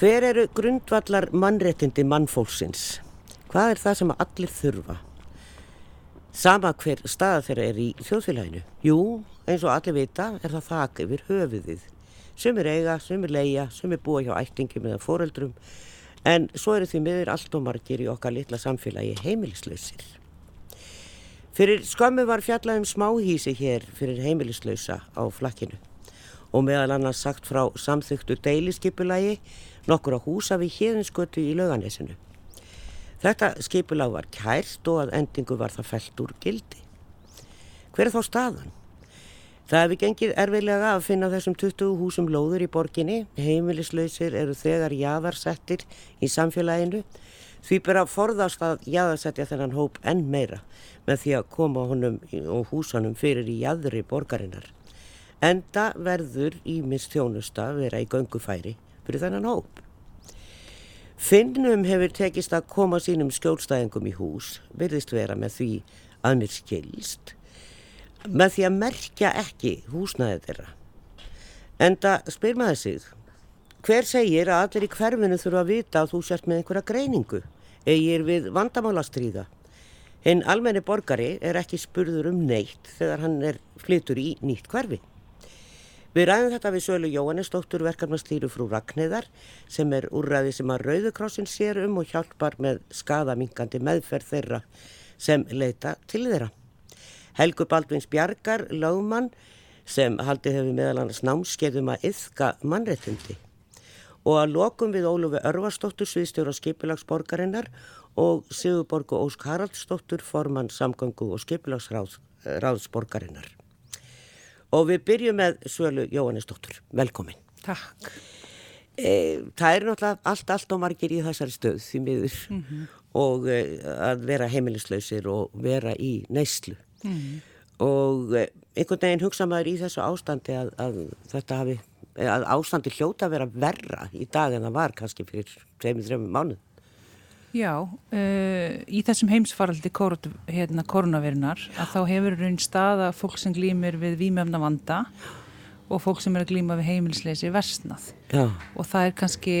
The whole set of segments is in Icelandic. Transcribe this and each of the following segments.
Hver eru grundvallar mannréttindi mannfólksins? Hvað er það sem allir þurfa? Sama hver staða þeirra er í þjóðfélaginu? Jú, eins og allir vita er það þak yfir höfuðið. Sumir eiga, sumir leia, sumir búa hjá ættingum eða foreldrum en svo eru því miður allt og margir í okkar litla samfélagi heimilislausir. Fyrir skömmu var fjallaðum smáhísi hér fyrir heimilislausa á flakkinu og meðal annars sagt frá samþyktu deiliskipulagi nokkur á húsa við hérnskötu í lauganesinu. Þetta skipulag var kært og að endingu var það felt úr gildi. Hver er þá staðan? Það hefði gengið erfiðlega að finna þessum 20 húsum lóður í borginni, heimilislausir eru þegar jaðarsettir í samfélaginu, því byrja að forðast að jaðarsetja þennan hóp enn meira með því að koma honum og húsanum fyrir í jaðri borgarinnar. Enda verður í mistjónusta vera í göngufæri fyrir þennan hóp. Finnum hefur tekist að koma sínum skjólstæðingum í hús, verðist vera með því að mér skilst, með því að merkja ekki húsnæðið þeirra. Enda spyr maður sig, hver segir að allir í hverfinu þurfa að vita að þú sért með einhverja greiningu, eigir við vandamálastriða. Hinn almenni borgari er ekki spurður um neitt þegar hann er flytur í nýtt hverfi. Við ræðum þetta við Sölu Jóhannesdóttur verkefnastýru frú Ragnæðar sem er úrræði sem að Rauðukrossin sér um og hjálpar með skadamingandi meðferð þeirra sem leita til þeirra. Helgu Baldvins Bjarkar, lögmann sem haldið hefur meðal annars námskeiðum að yfka mannréttindi og að lokum við Ólufi Örvarsdóttur sviðstjóra skipilagsborgarinnar og Sigurborgu Ósk Haraldsdóttur formann samgöngu og skipilagsráðsborgarinnar. Og við byrjum með Svölu Jóhannesdóttur. Velkomin. Takk. E, það er náttúrulega allt, allt og margir í þessari stöð því miður mm -hmm. og e, að vera heimilislausir og vera í neyslu. Mm -hmm. Og e, einhvern veginn hugsa maður í þessu ástandi að, að þetta hafi, að ástandi hljóta að vera verra í dag en það var kannski fyrir 2-3 mánuð. Já, uh, í þessum heimsfaraldi hérna, koronavirunar að þá hefur raun staða fólk sem glýmir við výmjöfna vanda og fólk sem er að glýma við heimilsleysi versnað Já. og það er kannski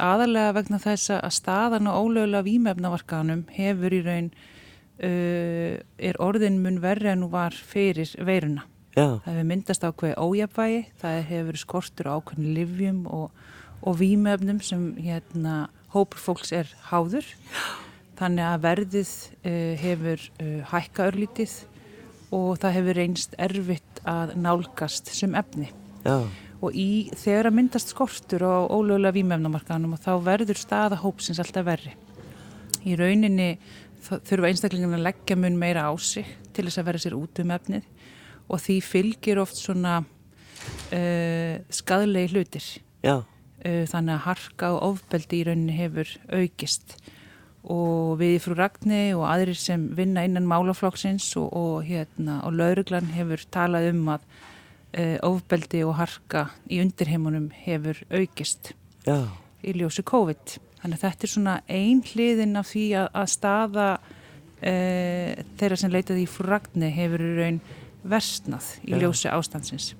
aðalega vegna þess að staðan og ólögulega výmjöfnavarkanum hefur í raun uh, er orðin mun verri en nú var fyrir veiruna. Já. Það hefur myndast ákveði ójapvægi, það hefur skortur ákveðin livjum og, og výmjöfnum sem hérna hópur fólks er háður. Þannig að verðið uh, hefur uh, hækka örlítið og það hefur reynst erfitt að nálgast sem efni. Já. og í, þegar að myndast skortur á ólögulega výmefnamarkanum og þá verður staða hópsins alltaf verri. Í rauninni þurfa einstaklingin að leggja mun meira á sig til þess að vera sér út um efnið og því fylgir oft svona uh, skadlegi hlutir. Já þannig að harka og ofbeldi í rauninni hefur aukist og við frú Ragni og aðrir sem vinna innan málaflokksins og, og, hérna, og lauruglan hefur talað um að uh, ofbeldi og harka í undirheimunum hefur aukist Já. í ljósi COVID. Þannig að þetta er svona ein hliðin af því að, að staða uh, þeirra sem leitaði í frú Ragni hefur raun versnað í ljósi ástandsins.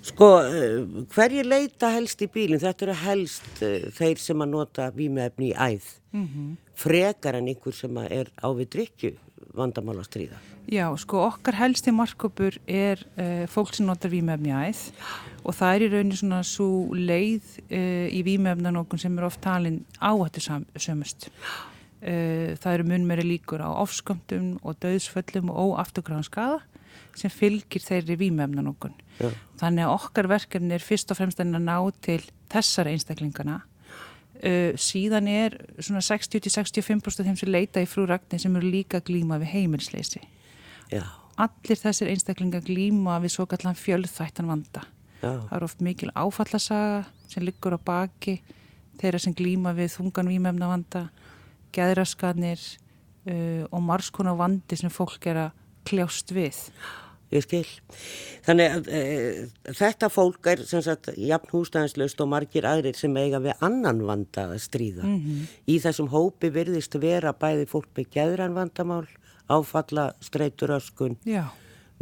Sko, eh, hverju leita helst í bílinn? Þetta eru helst uh, þeir sem að nota výmefni í æð. Mm -hmm. Frekar en einhver sem er á við drikju vandamál að stríða. Já, sko, okkar helsti markkopur er uh, fólk sem notar výmefni í æð og það er í rauninu svona svo leið uh, í výmefnan okkur sem er oft talin áhættu sömust. Það eru munmeri líkur á ofsköndum og döðsföllum og óafturgráðanskaða sem fylgir þeirri. Ja. Þannig að okkar verkefni er fyrst og fremst að ná til þessara einstaklingana. Uh, síðan er svona 60-65% þeim sem leita í frú Ragnir sem eru líka glíma við heimilsleysi. Ja. Allir þessir einstaklingar glíma við svo kallan fjöldþættan vanda. Ja. Það er oft mikil áfallasaga sem liggur á baki þeirra sem glíma við þungan výmefna vanda, geðraskanir uh, og margskona vandi sem fólk er að kljást við. Ég skil. Þannig að e, þetta fólk er sem sagt jafn hústæðanslaust og margir aðrir sem eiga við annan vanda að stríða. Mm -hmm. Í þessum hópi virðist vera bæði fólk með geðran vandamál, áfalla, streyturöskun,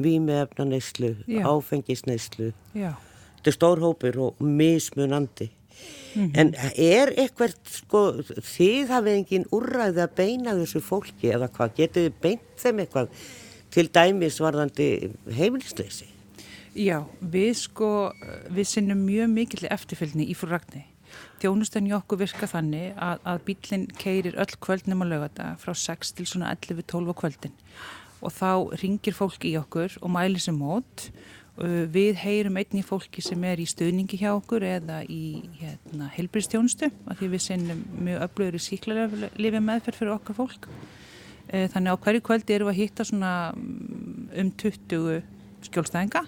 výmefnaneyslu, áfengisneyslu. Þetta er stór hópur og mismunandi. -hmm. En er eitthvað, sko, þið hafið engin úrræði að beina þessu fólki eða hvað, getið þið beint þeim eitthvað til dæmis varðandi heimilisleysi? Já, við sko, við sinnum mjög mikill eftirfylgni í frúragni. Þjónustan í okkur virka þannig að, að bílinn keirir öll kvöldnum á lögata frá 6 til svona 11-12 kvöldin og þá ringir fólki í okkur og mælir sem mót Uh, við heyrum einni fólki sem er í stöðningi hjá okkur eða í hérna, helbriðstjónustu af því við sinnum mjög öflugur í síklarlega lifið meðferð fyrir okkar fólk. Uh, þannig á hverju kvöldi erum við að hitta svona mm, um 20 skjólstæðinga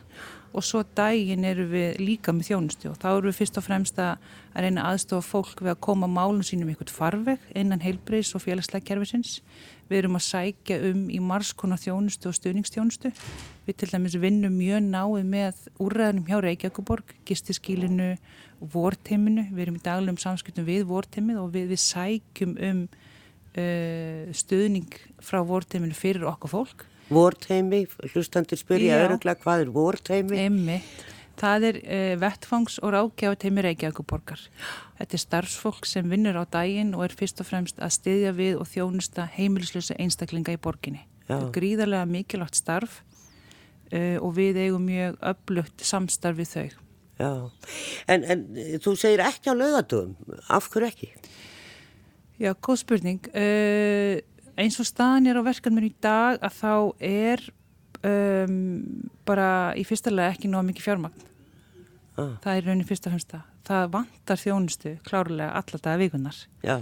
og svo daginn erum við líka með þjónustu og þá erum við fyrst og fremst að reyna aðstofa fólk við að koma málum sínum ykkur farveg innan heilbriðs og félagslega kervisins Við erum að sækja um í marskona þjónustu og stuðningstjónustu. Við til dæmis vinnum mjög náið með úrræðanum hjá Reykjavíkuborg, gistiskílinu vorteiminu. Við erum í daglegum samskiptum við vorteimið og við, við sækjum um uh, stuðning frá vorteiminu fyrir okkar fólk. Vorteimi, hlustandur spyrja öruglega hvað er vorteimi? Emmitt. Það er uh, vettfangs og rákjáð teimi Reykjavíkuborgar. Þetta er starfsfólk sem vinnur á daginn og er fyrst og fremst að styðja við og þjónusta heimilislösa einstaklinga í borginni. Já. Þetta er gríðarlega mikilvægt starf uh, og við eigum mjög öflugt samstarf við þau. Já, en, en þú segir ekki á lögadöfum, af hverju ekki? Já, góð spurning. Uh, eins og staðan er á verkanmur í dag að þá er um, bara í fyrsta lega ekki náða mikið fjármagn ah. það er raunin fyrst og fremst það vantar þjónustu klárlega alltaf vikunnar Já.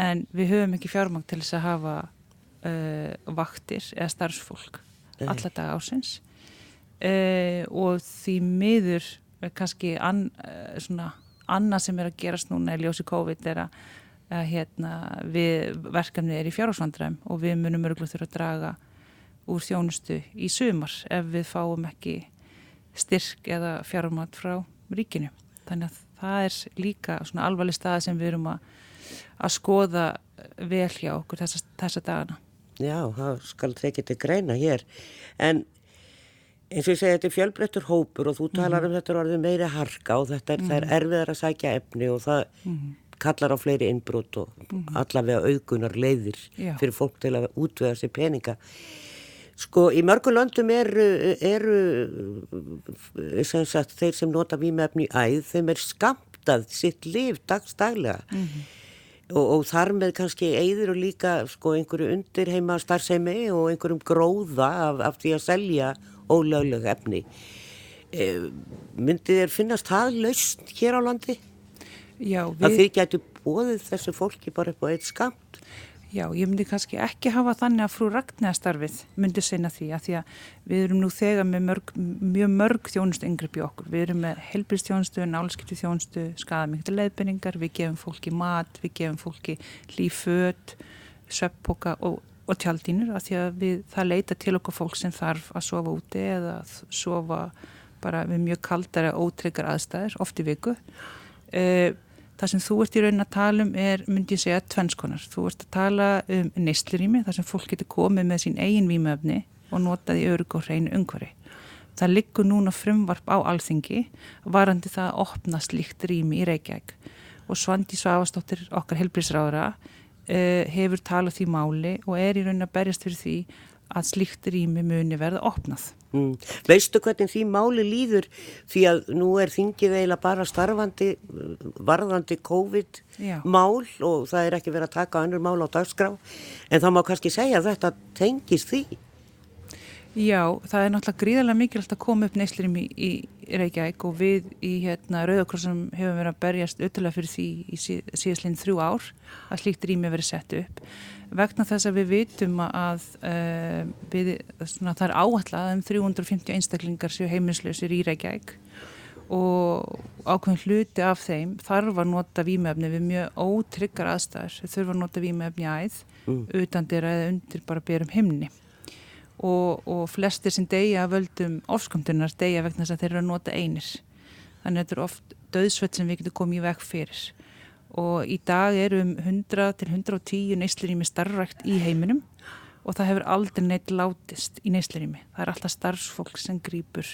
en við höfum ekki fjármang til þess að hafa uh, vaktir eða starfsfólk alltaf dag ásins uh, og því miður kannski an, svona annað sem er að gerast núna í ljósi COVID er að, að hérna, við verkefni er í fjárhásvandræm og við munum örgulega þurfa að draga úr þjónustu í sumar ef við fáum ekki styrk eða fjármat frá ríkinu. Þannig að það er líka svona alvarleg stað sem við erum að, að skoða vel hjá okkur þessa, þessa dagana. Já, það skal tekið til greina hér. En eins og ég segi, þetta er fjölbreyttur hópur og þú talar mm -hmm. um þetta orðið meiri harka og þetta er, mm -hmm. er erfiðar að sækja efni og það mm -hmm. Kallar á fleiri innbrot og mhm. allavega auðgunar leiðir Já. fyrir fólk til að útvega sér peninga. Sko í mörgu löndum eru, eru sem sagt, þeir sem nota výmefni í æð, þeim er skamtað sitt liv dagstaglega mm -hmm. og, og þar með kannski eigður og líka sko einhverju undir heima starfsemi og einhverjum gróða af, af því að selja ólögleg efni. E, myndið er finnast það laust hér á landi? Já, við... Að þið getur bóðið þessu fólki bara upp á eitt skamt? Já, ég myndi kannski ekki hafa þannig að frú Ragnæðastarfið myndi segna því að því að við erum nú þegar með mörg, mjög mörg þjónustu yngripp í okkur. Við erum með helbilstjónustu, nálskipti þjónustu, skadamikti leiðbyrningar, við gefum fólki mat, við gefum fólki líföt, söppoka og, og tjaldínur að því að við, það leita til okkur fólk sem þarf að sofa úti eða að sofa bara við mjög kaldara ótryggar aðstæðir, oft í viku. Uh, Það sem þú ert í raunin að tala um er, myndi ég segja, tvennskonar. Þú ert að tala um neyslirími, þar sem fólk getur komið með sín eigin výmöfni og notað í örug og hreinu umhverfi. Það liggur núna frumvarp á alþingi, varandi það að opna slíkt rými í Reykjavík. Og Svandi Svavastóttir, okkar helbrísráðara, uh, hefur talað því máli og er í raunin að berjast fyrir því að slíkt rými muni verða opnað. Mm. Veistu hvernig því máli líður því að nú er þingið eiginlega bara starfandi varðandi COVID-mál og það er ekki verið að taka önnur mál á dagskrá en það má kannski segja að þetta tengist því. Já, það er náttúrulega gríðarlega mikilvægt að koma upp neyslirum í, í Reykjavík og við í hérna, Rauðakrossum hefum verið að berjast auðvitað fyrir því í síðastlinn þrjú ár að slíkt rými verið sett upp. Vegna þess að við vitum að uh, við, svona, það er áhallað um 350 einstaklingar séu heimilslausir í Reykjavík og ákveðin hluti af þeim þarf að nota výmefni við mjög ótryggar aðstæðar, þurfa að nota výmefni æð mm. utan þeirra eða undir bara berum himni og, og flestir sem deyja völdum ofskomtunar deyja vegna þess að þeir eru að nota einir þannig að þetta er oft döðsvett sem við getum komið í veg fyrir og í dag eru um 100 til 110 neyslurími starfrækt í heiminum og það hefur aldrei neitt látist í neyslurími. Það er alltaf starfsfólk sem grýpur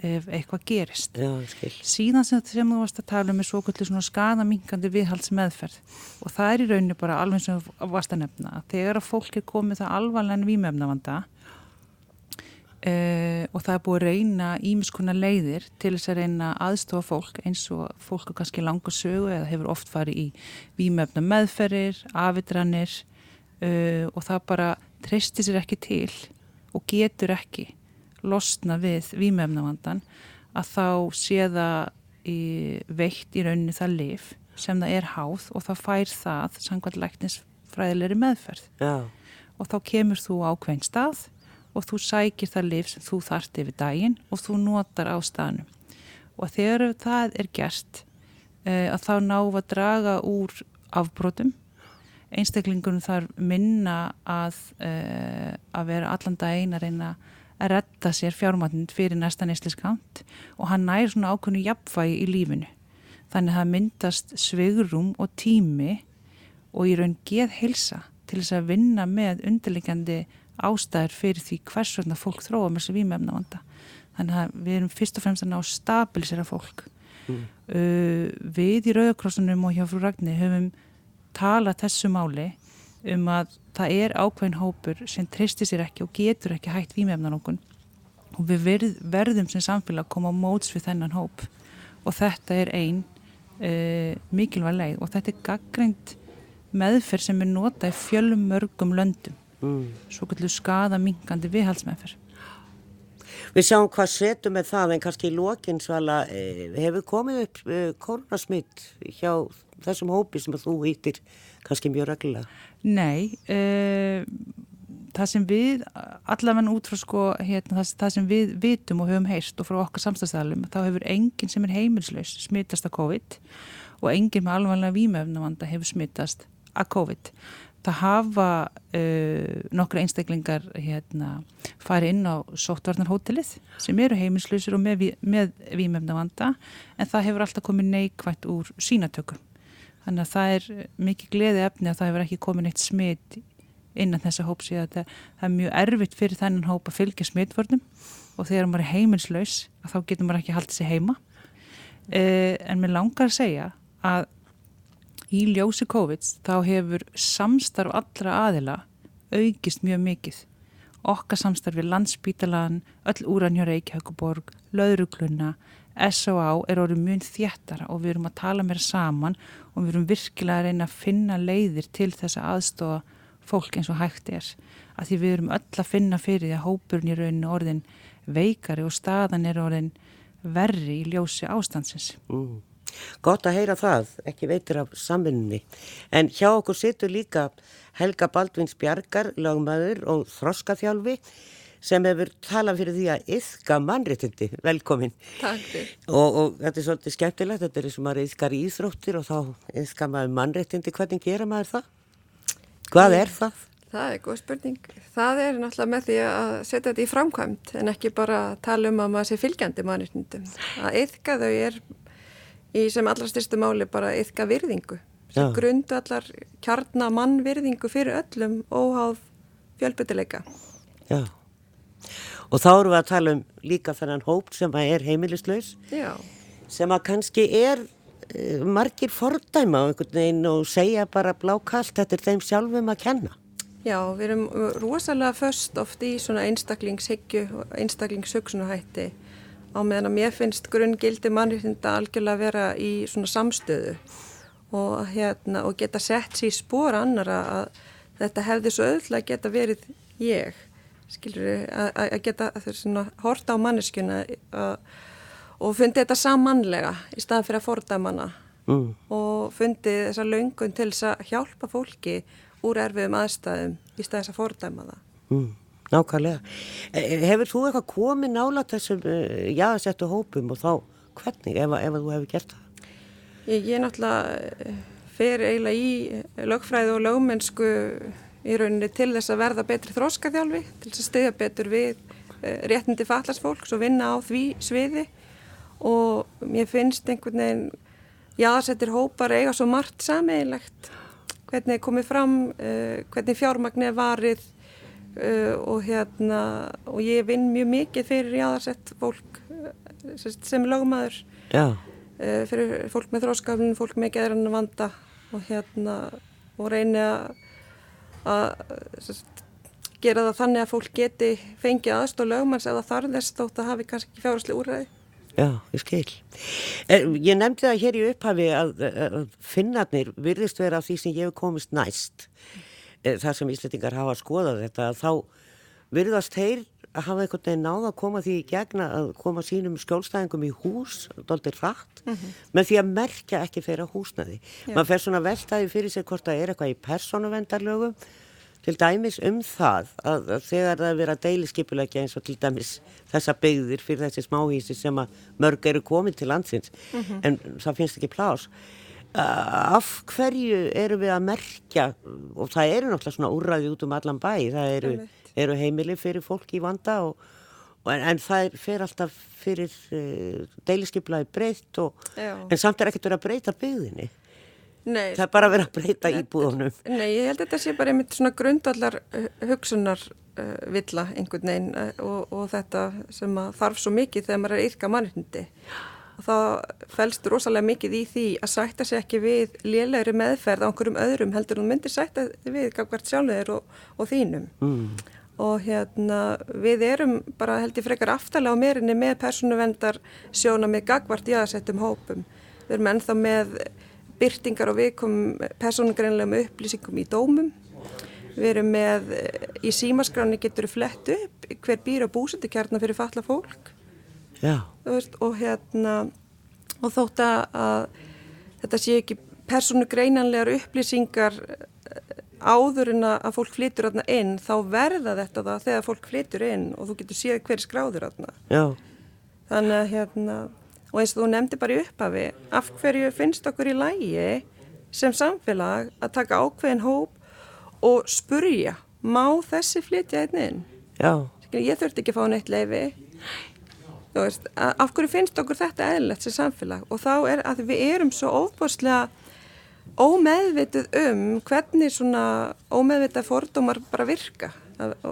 ef eitthvað gerist. Já, skil. Síðan sem, sem þú varst að tala um er svo kvöldur svona skadamingandi viðhaldsmeðferð og það er í rauninu bara alveg sem þú varst að nefna. Þegar að fólk er komið það alvarlega vímefnavanda Uh, og það er búið að reyna ímiskona leiðir til þess að reyna aðstofa fólk eins og fólk er kannski langur sögu eða hefur oft farið í výmöfna meðferðir, afitranir uh, og það bara treysti sér ekki til og getur ekki losna við výmöfnavandan að þá sé það í, veikt í rauninni það lif sem það er háð og það fær það samkvæmt læknisfræðilegri meðferð Já. og þá kemur þú á hvern stað og þú sækir það liv sem þú þart yfir daginn og þú notar á staðnum. Og þegar það er gert uh, að þá náum að draga úr afbrotum. Einstaklingunum þarf minna að, uh, að vera allan daginn að reyna að retta sér fjármatnin fyrir næsta neysliskant og hann næri svona ákveðnu jafnfægi í lífinu. Þannig að það myndast svegrum og tími og í raun geð hilsa til þess að vinna með undirleikandi ástæður fyrir því hvers vegna fólk þróa með þessu výmefna vanda. Þannig að við erum fyrst og fremst að ná stabilisera fólk. Mm. Uh, við í Rauðakrossunum og hjá frú Ragni höfum talað þessu máli um að það er ákveðin hópur sem tristir sér ekki og getur ekki hægt výmefnanókun og við verð, verðum sem samfélag að koma á móts við þennan hóp. Og þetta er einn uh, mikilvæg leið. Og þetta er gaggrind meðferð sem er notað í fjölum mörgum löndum. Mm. svo kallu skada mingandi viðhalsmeðferð Við sjáum hvað setum með það en kannski í lókinn svala eh, hefur komið upp eh, koronasmitt hjá þessum hópi sem þú hýttir kannski mjög reglulega Nei eh, það sem við allavega út frá sko hérna, það, það sem við vitum og höfum heist og frá okkar samstæðstælum þá hefur enginn sem er heimilslaus smittast að COVID og enginn með alvanlega výmöfnavanda hefur smittast að COVID það hafa uh, nokkra einstaklingar hérna, farið inn á sóttvarnarhótelið sem eru heimilslausir og með, með výmefnavanda en það hefur alltaf komið neikvægt úr sínatökum. Þannig að það er mikið gleði efni að það hefur ekki komið neitt smitt innan þessa hóps það, það er mjög erfitt fyrir þennan hóp að fylgja smittvörnum og þegar maður er heimilslaus þá getur maður ekki haldið sér heima. Uh, en mér langar að segja að í ljósi COVID þá hefur samstarf allra aðila aukist mjög mikið. Okka samstarfi landsbítalan, öll úrannjá Reykjavíkuborg, laurugluna, S.O.A. er orðið mjög þjættara og við erum að tala mér saman og við erum virkilega að reyna að finna leiðir til þess að aðstofa fólk eins og hægt er. Að því við erum öll að finna fyrir því að hópurinn í rauninu orðin veikari og staðan er orðin verri í ljósi ástandsins. Mm. Gott að heyra það, ekki veitir af samvinnni. En hjá okkur situr líka Helga Baldvins Bjarkar, lagmaður og þroskaþjálfi sem hefur talað fyrir því að yfka mannréttindi. Velkomin. Og, og þetta er svolítið skemmtilegt, þetta er eins og maður yfkar íþróttir og þá yfka maður mannréttindi. Hvernig gera maður það? Hvað er það? Það er góð spurning. Það er náttúrulega með því að setja þetta í framkvæmt en ekki bara tala um að maður sé fylgjandi mannréttindum. Að yfka þau er í sem allra styrstu máli bara yfka virðingu sem grundu allar kjarnar mannvirðingu fyrir öllum óháð fjölbyttileika Já og þá eru við að tala um líka þennan hóp sem að er heimilislaus Já. sem að kannski er uh, margir fordæma á einhvern veginn og segja bara blákalt þetta er þeim sjálfum að kenna Já, við erum rosalega först oft í svona einstaklingshyggju og einstaklingshugsunahætti á meðan að mér finnst grunngildi mannriðinda algjörlega vera í svona samstöðu og, hérna, og geta sett sér í spór annara að þetta hefði svo öðla að geta verið ég, skilur að geta svona horta á manneskjuna og fundi þetta samanlega í staðan fyrir að fordæmana mm. og fundi þessa laungun til þess að hjálpa fólki úr erfiðum aðstæðum í staðan þess að fordæma það. Mm. Nákvæmlega. E, e, hefur þú eitthvað komið nála þessum e, jáðsettu hópum og þá hvernig ef, ef þú hefur gert það? Ég, ég náttúrulega fer eiginlega í lögfræði og lögmennsku í rauninni til þess að verða betri þróskaþjálfi, til þess að stiðja betur við réttindi fallarsfólks og vinna á því sviði. Og mér finnst einhvern veginn jáðsettir hópar eiga svo margt sameigilegt hvernig komið fram, hvernig fjármagnir varið Uh, og hérna og ég vinn mjög mikið fyrir jáðarsett fólk sem lögmaður. Já, uh, fyrir fólk með þróskaflun, fólk með geðrann vanda og hérna og reyni að að sem sagt, gera það þannig að fólk geti fengið aðstóð lögmanns eða þarf þess þótt að hafi kannski ekki fjárháslega úrræði. já, ég skil. Ég nefndi það hér í upphafi að, að finnarnir virðist vera því sem ég hef komist næst. Eh, þar sem Íslandingar hafa skoðað þetta, þá virðast að hafa einhvern veginn náða að koma því í gegna að koma sínum skjólstæðingum í hús, doldir rætt, með því að merkja ekki þeirra húsnaði. Man fer svona veltaði fyrir sér hvort það er eitthvað í persónuvendarlögum, til dæmis um það að, að þegar það er að deiliskypulegja eins og til dæmis þessa byggðir fyrir þessi smáhísi sem að mörg eru komin til landsins, en það finnst ekki plás. Af hverju eru við að merkja og það eru náttúrulega svona úrræði út um allan bæ, það eru, Einmitt. Eru heimili fyrir fólk í vanda og, og en, en það er, fer alltaf fyrir uh, deiliskypulaði breytt og, en samt er ekkert verið að breyta byggðinni Nei, það er bara verið að breyta íbúðunum Nei, ég held að þetta sé bara einmitt svona grundallar hugsunar uh, villa einhvern veginn uh, og, og þetta sem þarf svo mikið þegar maður er yrka mannhundi. Og það fælst rosalega mikið í því að sætta sig ekki við lélegri meðferð á einhverjum öðrum heldur hún myndir sætta við gafkvært sjálfur og, og þínum. mm. Og hérna við erum bara held ég frekar aftalega á meirinni með persónuvendar sjóna með gagvart jáðasettum hópum. Við erum ennþá með byrtingar og viðkom persónugreinlegum upplýsingum í dómum. Við erum með, eh, í símaskráni getur við flett upp hver býr á búsendikjarnar fyrir falla fólk já, veist, og hérna og þótt að, þetta sé ekki persónugreinanlegar upplýsingar áður en að fólk flytur þarna inn þá verða þetta það þegar fólk flytur inn og þú getur séð hver skráður já, þannig að hérna og eins og þú nefndi bara í upphafi af hverju finnst okkur í lægi sem samfélag að taka ákveðin hóp og spurja má þessi flytja einn inn? Já, ég þurfti ekki að fá neitt leifi veist, af hverju finnst okkur þetta eðlilegt sem samfélag? Og þá er að við erum svo óbúrslega ómeðvituð um hvernig svona ómeðvitað fordómar bara virka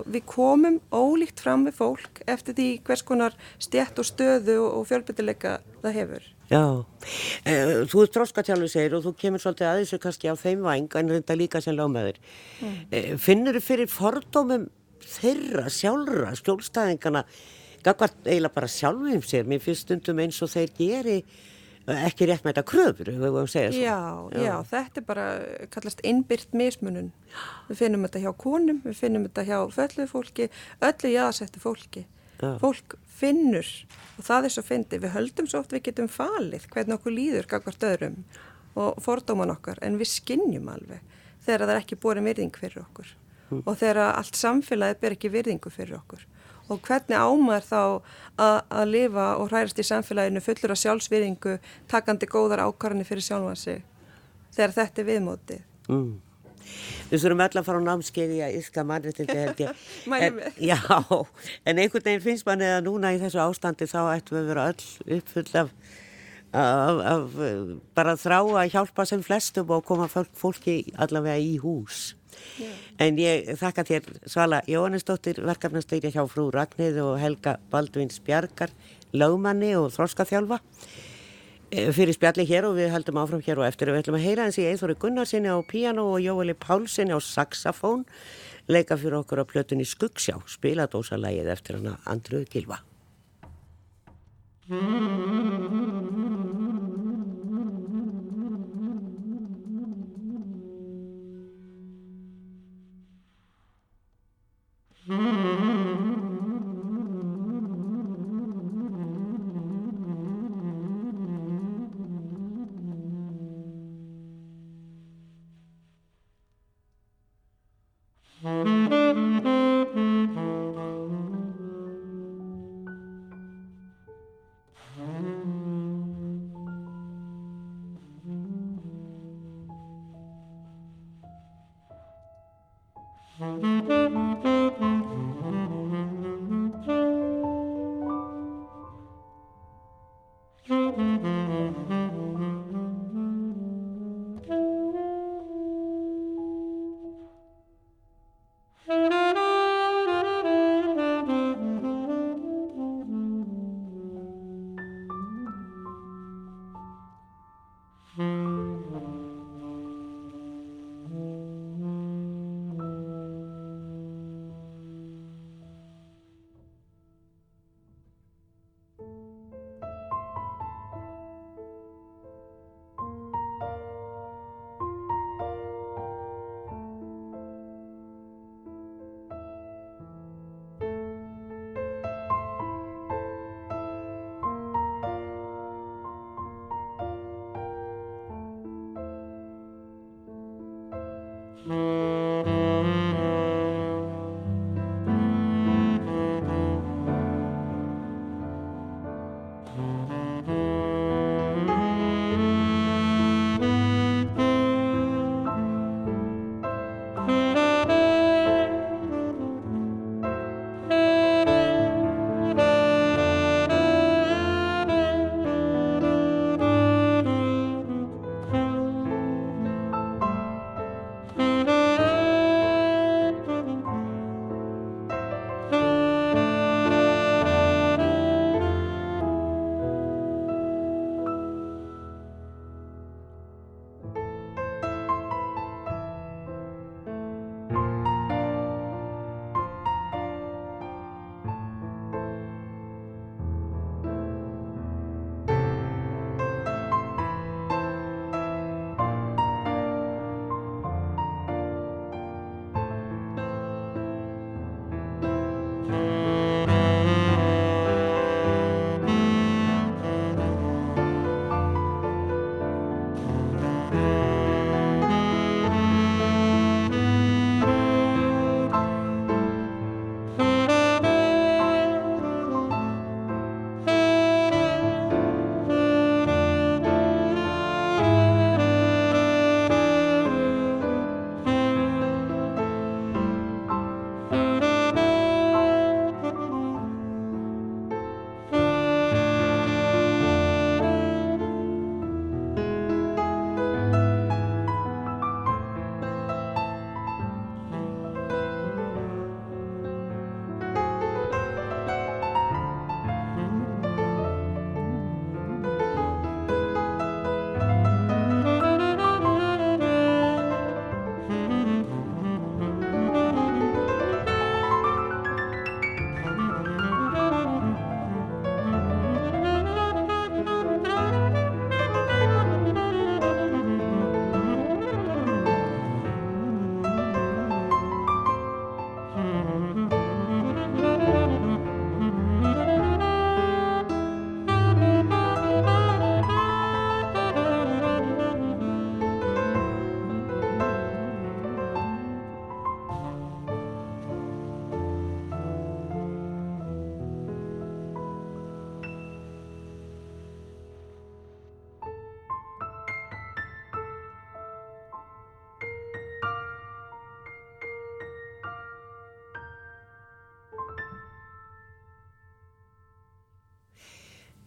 við komum ólíkt fram við fólk eftir því hvers konar stjætt og stöðu og, fjölbyttileika það hefur já. Eh, Þú ert þróskatjálfur segir og þú kemur svolítið að þessu kannski á þeim væng en reynda líka sem lögmaður. Mm. Finnur þú fyrir fordómum þeirra sjálfra, skjólstæðingana, eiginlega bara sjálfum sér, mér finnst stundum eins og þeir geri eh, ekki rétt með þetta kröfur, við höfum að segja svo. Já, já, þetta er bara kallast innbyrt mismunun. Við finnum þetta hjá konum, við finnum þetta hjá fölluð fólki, öllu jáðasettu fólki. Já. Fólk finnur og það er svo fyndið. Við höldum svo oft við getum falið hvernig okkur líður gagvart öðrum og fordóman okkar en við skinnjum alveg þegar það er ekki borin virðing fyrir okkur og þegar allt samfélagið ber ekki virðingu fyrir okkur og hvernig ámar þá að, að lifa og hrærast í samfélaginu fullur af sjálfsvirðingu, takandi góðar ákvarðanir fyrir sjálfan sig þegar þetta er viðmótið. Mm. Við þurfum öll að fara á námskeiði að yska mannréttindi held ég. Mælum við. Já, en einhvern veginn finnst manni að núna í þessu ástandi þá ættum við að vera öll uppfull af, af, af eh, bara þrá að hjálpa sem flestum og koma fólk, fólki allavega í hús. En ég þakka þér Svala Jóhannesdóttir, verkefnasteyri hjá frú Ragnhið og Helga Baldvins Bjarkar, lögmanni og þróskaþjálfa eh, fyrir spjalli hér og við heldum áfram hér og eftir. Og við ætlum að heyra eins í Eithori Gunnarsinni á piano og Jóeli Pálsinni á saxofón. Leika fyrir okkur á plötunni Skuggsjá. Spiladósalægið eftir hana Andruð Gilva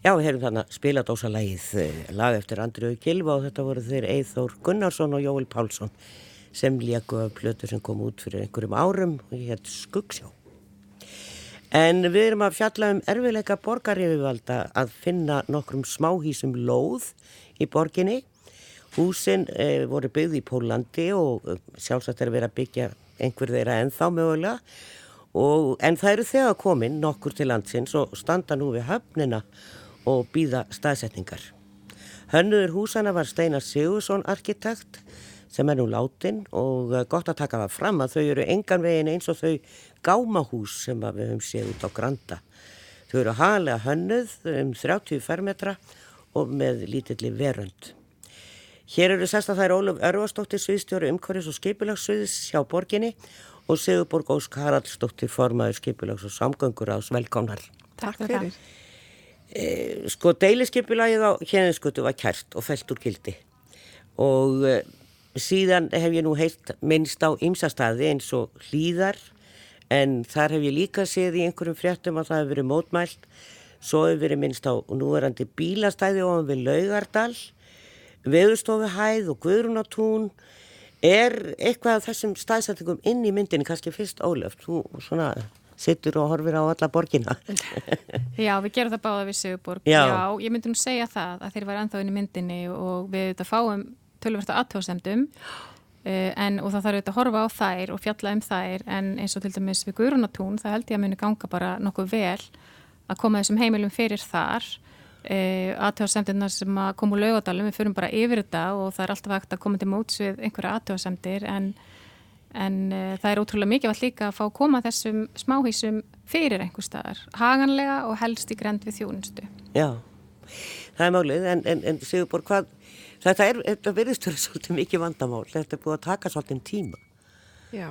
Já, við heyrum þannig að spiladósalægið eh, lag eftir Andriðu Kilva og þetta voru þeir Eithór Gunnarsson og Jóel Pálsson sem léku af plötu sem kom út fyrir einhverjum árum og ég hétt Skuggsjó. En við erum að fjalla um erfileika borgarífivalda að finna nokkrum smáhísum lóð í borginni. Húsin eh, voru byggð í Pólandi og eh, sjálfsagt er verið að byggja einhver þeirra ennþá mögulega. Og, en það eru þegar komin nokkur til landsins og standa nú við höfnina og býða staðsetningar. Hönnuður húsana var Steinar Sigursson arkitekt sem er nú látin og eh, gott að taka það fram að þau eru engan veginn eins og þau gámahús sem við höfum séð út á Granda. Þau eru halega hönnuð um 30 fermetra og með lítilli verönd. Hér eru sesta þær Óluf Örvarsdóttir Sviðstjóru umhverjus og skipilagssviðs hjá borginni og Sigurborg Ósk Haraldsdóttir formaður skipulags og samgöngur ás velkomnar. Takk fyrir. E, sko deiliskeipulagið á hérninskutu var kært og fælt úr kildi og e, síðan hef ég nú heilt minnst á ymsastæði eins og hlýðar en þar hef ég líka séð í einhverjum fréttum að það hefur verið mótmælt. Svo hefur verið minnst á núverandi bílastæði ofan við Laugardal veðustofu hæð og guðrunatún er eitthvað af þessum stæðsættingum inn í myndinni? Kannski fyrst ólöft, þú svona sittur og horfir á alla borgina. Já, við gerum það báða við Sigurborg. Já. Já, ég myndi nú segja það að þeir var ennþá inn í myndinni og við þetta fáum tölversta aðtóðsendum eh, en og það þarf auðvitað að horfa á þær og fjalla um þær en eins og til dæmis við Guðrunatún það held ég að muni ganga bara nokkuð vel að koma þessum heimilum fyrir þar eh, aðtóðsendina sem að koma úr laugadalum, við fyrum bara yfir þetta og það er alltaf hægt að koma til móts við einhverja aðtóðsendir en en uh, það er ótrúlega mikilvægt líka að fá að koma þessum smáhísum fyrir einhver staðar, haganlega og helst í grend við þjónustu. Já, það er málið, en, en, en Sigurborg, hvað, þetta, er, þetta verðist verið svolítið mikið vandamál, þetta er búið að taka svolítið tíma. Já.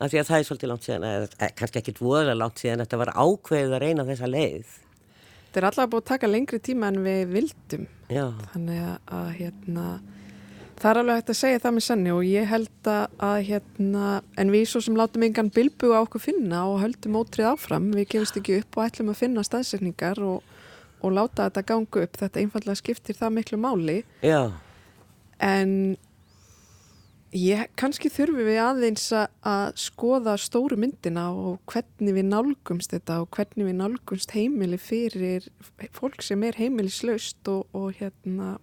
Af því að það er svolítið langt síðan, eða kannski ekki voðalega langt síðan, þetta var ákveðið að reyna þessa leið. Þetta er allavega búið að taka lengri tíma en við vildum. Já. Þannig að, að hérna, það er alveg hægt að segja það með sanni og ég held að hérna, en við svo sem látum engan bilbu á okkur finna og höldum ótrið áfram, við gefumst ekki upp og ætlum að finna staðsefningar og, og láta þetta ganga upp, þetta einfallega skiptir það miklu máli. Já. En ég, kannski þurfum við aðeins að skoða stóru myndina og hvernig við nálgumst þetta og hvernig við nálgumst heimili fyrir fólk sem er heimilislaust og, og hérna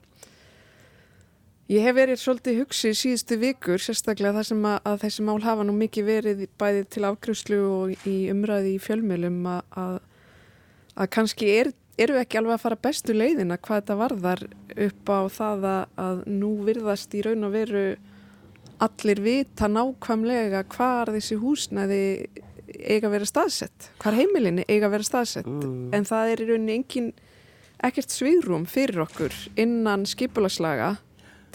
Ég hef verið svolítið hugsið síðustu vikur, sérstaklega þar sem að, að þessi mál hafa nú mikið verið bæði til afgrúslu og í umræði í fjölmjölum að, að, að kannski er, eru ekki alveg að fara bestu leiðina hvað þetta varðar upp á það að nú virðast í raun og veru allir vita nákvæmlega hvar þessi húsnæði eiga að vera staðsett, hvar heimilinni eiga að vera staðsett, mm. en það er í rauninni engin, ekkert svigrum fyrir okkur innan skipulaslaga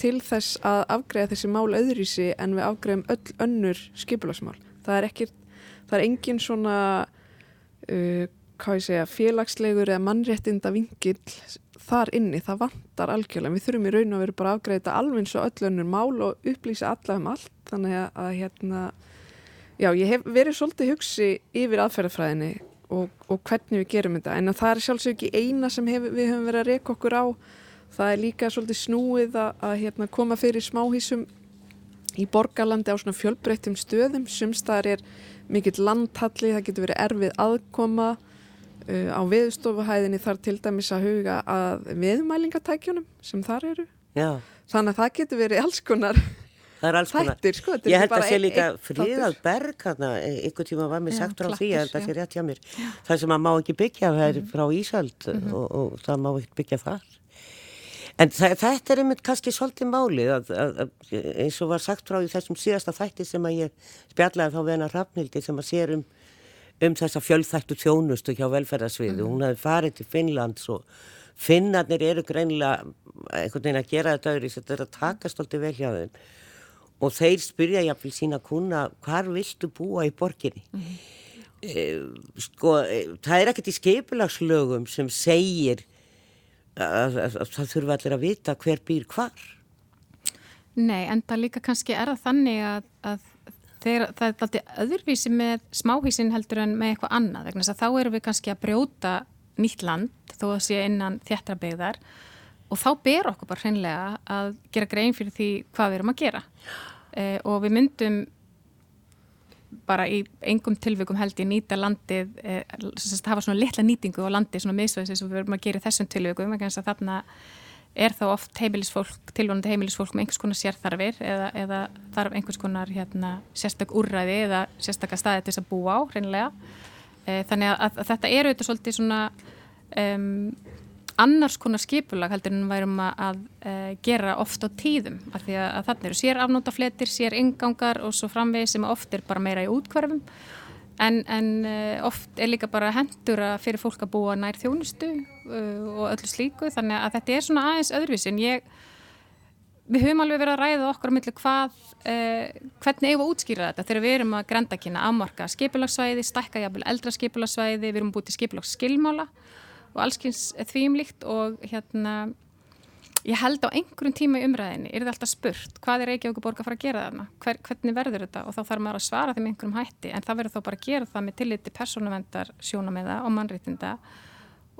til þess að afgreða þessi mál öðrísi en við afgreðum öll önnur skipulagsmál. Það er ekki, það er engin svona, uh, hvað ég segja, félagslegur eða mannréttinda vingil þar inni, það vantar algjörlega. Við þurfum í raun og veru bara að afgreða þetta alveg eins og öll önnur mál og upplýsa alla um allt. Þannig að, að hérna, já, ég hef verið svolítið hugsi yfir aðferðafræðinni og, og hvernig við gerum þetta. En það er sjálfsög ekki eina sem hef, við höfum verið að reyka okkur á það er líka svolítið snúið að, að hérna, koma fyrir smáhísum í borgarlandi á svona fjölbreyttum stöðum sumstaðar er mikill landhalli það getur verið erfið aðkoma uh, á viðstofuhæðinni þar til dæmis að huga að viðmælingatækjunum sem þar eru Já. þannig að það getur verið alls konar er. Þættir, sko, ég held að sé líka fríðað berg hérna, ykkur tíma var mér sagt frá því, ég held að sé rétt hjá mér. Það sem að má ekki byggja, það er frá Ísald mm -hmm. og, og það má ekki byggja þar. En þetta er einmitt kannski svolítið málið að, að, að eins og var sagt frá í þessum síðasta þætti sem að ég spjallaði þá við hennar Rafnildi sem að sér um, um þessa fjölþættu þjónustu hjá velferðarsviðu. Mm. Hún hafi farið til Finnlands og Finnarnir eru greinilega einhvern veginn að gera þetta öðru þetta er að taka stoltið vel hjá þeim og þeir spyrja jáfnvel sína kuna hvar viltu búa í borginni? Mm. E, sko, e, það er ekkert í skipulagslögum sem segir að, að, að það þurfa allir að vita hver býr hvar. Nei, en það líka kannski er það þannig að, að þeir, það er alltaf öðruvísi með smáhísin heldur en með eitthvað annað. Vegna þá erum við kannski að brjóta nýtt land þó að sé innan þjættra beigðar og þá ber okkur bara hreinlega að gera grein fyrir því hvað við erum að gera. Eh, og við myndum bara í engum tilveikum held ég nýta landið, eh, hafa svona litla nýtingu á landið, svona misvæðis sem við verðum að gera í þessum tilveikum, þannig að þarna er þá oft heimilisfólk, tilvonandi heimilisfólk með einhvers konar sérþarfir eða, eða þarf einhvers konar hérna, sérstak úrræði eða sérstakka staði til þess að búa á, hreinlega. Eh, þannig að, að, þetta eru auðvitað svolítið svona um, annars konar skipulag heldur en værum að, að uh, gera oft á tíðum af því að, þannig eru sér afnótafletir, sér ingangar og svo framvegi sem oft er bara meira í útkverfum en, en uh, oft er líka bara hendur að fyrir fólk að búa nær þjónustu uh, og öllu slíku. Þannig að þetta er svona aðeins öðruvísi. En ég við höfum alveg verið að ræða okkur á milli hvað hvernig eigum að útskýra þetta þegar við erum að grenda kynna afmarka skipulagsvæði, stækka jafnvel eldra skipulagsvæði, við erum búið til skipulagsskilmála og allskyns þvíumlíkt og hérna ég held á einhverjum tíma í umræðinni er það alltaf spurt hvað er Reykjavík borg að fara að gera þarna? Hver, hvernig verður þetta? Og þá þarf maður að svara þeim einhverjum hætti en það verður þá bara að gera það með tilliti persónavendar sjónameða og mannreitinda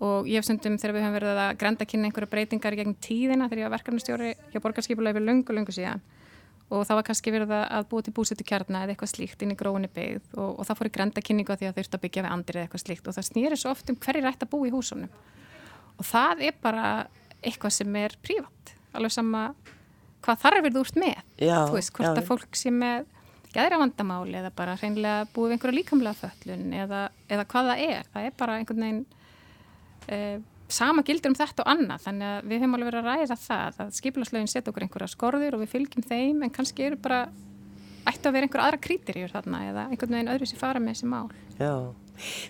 og ég hef sundum þegar við höfum verið að grenda kynna einhverja breytingar gegn tíðina þegar ég var verkefnustjóri hjá borgarskipulega yfir lungu lungu síðan og það var kannski verið að búa til búsetu kjarna eða eitthvað slíkt inn í gróinni byggð og, og það fór í grenda kynningu að því að þau ert að byggja við andri eða eitthvað slíkt. Og það snýri svo oft um hverjir ætti að búa í húsunum. Og það er bara eitthvað sem er prívat. Alveg sama hvað þarfir þú ert með. Já, þú veist, hvort já, að fólk sem með gæðra vandamáli eða bara hreinlega búið einhverja líkamlega föllun eða, eða hvað það er, það er bara einhvern veginn eh, sama gildur um þetta og annað þannig að við höfum alveg verið að ræða það að skipilaslögin setja okkur einhverja skorður og við fylgjum þeim en kannski eru bara ættu að vera einhver aðra krítirjur þarna eða einhvern veginn öðru sem fara með þessi mál. Já,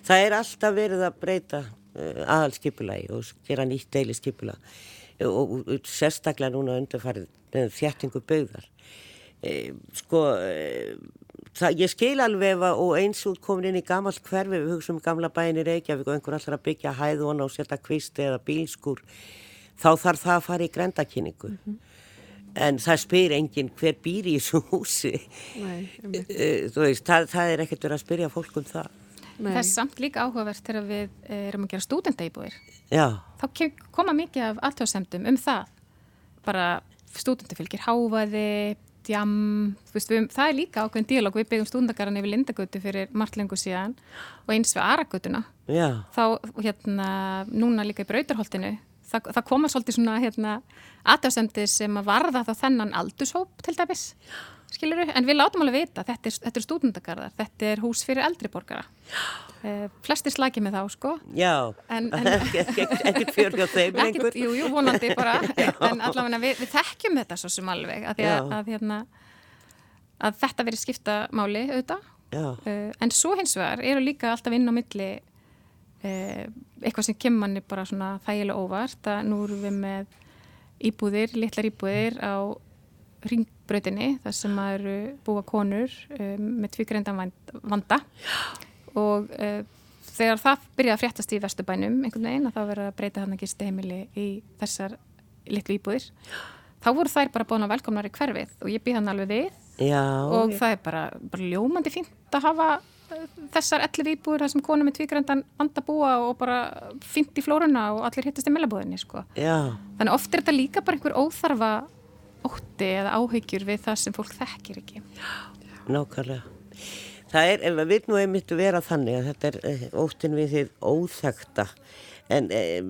það er alltaf verið að breyta uh, aðalskipulagi og gera nýtt deili skipula og, og sérstaklega núna undarfarið þjættingu byggðar. E, sko e, það, ég skil alveg og eins út komin inn í gammal hverfi við hugsaum gamla bæin í Reykjavík og einhver allar að byggja hæðun og setja kvisti eða bílskur þá þarf það að fara í grendakynningu mm -hmm. en það spyr enginn hver býr í þessu húsi. Nei, e, veist, það, það er ekkert verið að spyrja fólk um það. Nei. Það er samt líka áhugavert þegar við erum að gera stúdenda íbúir þá koma mikið af alltjóðsendum um það. Bara stúdendi fylgir hávaði djam, veist, við, það er líka ákveðin díalóg, við byggum stúndagaran yfir Lindagötu fyrir margt lengur síðan og eins við Aragötuna. Þá hérna núna líka í Brautarholtinu það, það koma svolítið svona hérna, aðdáðsendir sem að varða þá þennan aldurshóp til dæmis skiluru, en við látum alveg vita þetta er, þetta er stúdendagarðar, þetta er hús fyrir eldri borgara. Uh, flestir slagið með þá sko. Já, ekkert fjörg á þeim einhver Jú, jú, vonandi bara. En allavega við, við þekkjum þetta svo sem alveg að, að, að, hérna, að þetta verið skipta máli auðvitað. Uh, en svo hins vegar eru líka alltaf inn á milli Eh, eitthvað sem kemur manni bara svona þægilega óvart að nú eru við með íbúðir, litlar íbúðir á ringbröðinni þar sem eru búa konur um, með tvíkreindan vanda og uh, þegar það byrjaði að fréttast í Vesturbænum einhvern veginn að þá verið að breyta hann að gisti heimili í þessar litlu íbúðir þá voru þær bara búin að velkomna í hverfið og ég býð hann alveg við Já, og ég. það er bara, bara ljómandi fínt að hafa þessar ellir íbúður þar sem konum með tvígrandan vandabúa og bara fint í flórunna og allir hittast í mellabúðinni sko. þannig oft er þetta líka bara einhver óþarfa ótti eða áhyggjur við það sem fólk þekkir ekki Nákvæmlega Það er, ef við nú einmitt vera þannig að þetta er eh, óttin við því óþekta en eh,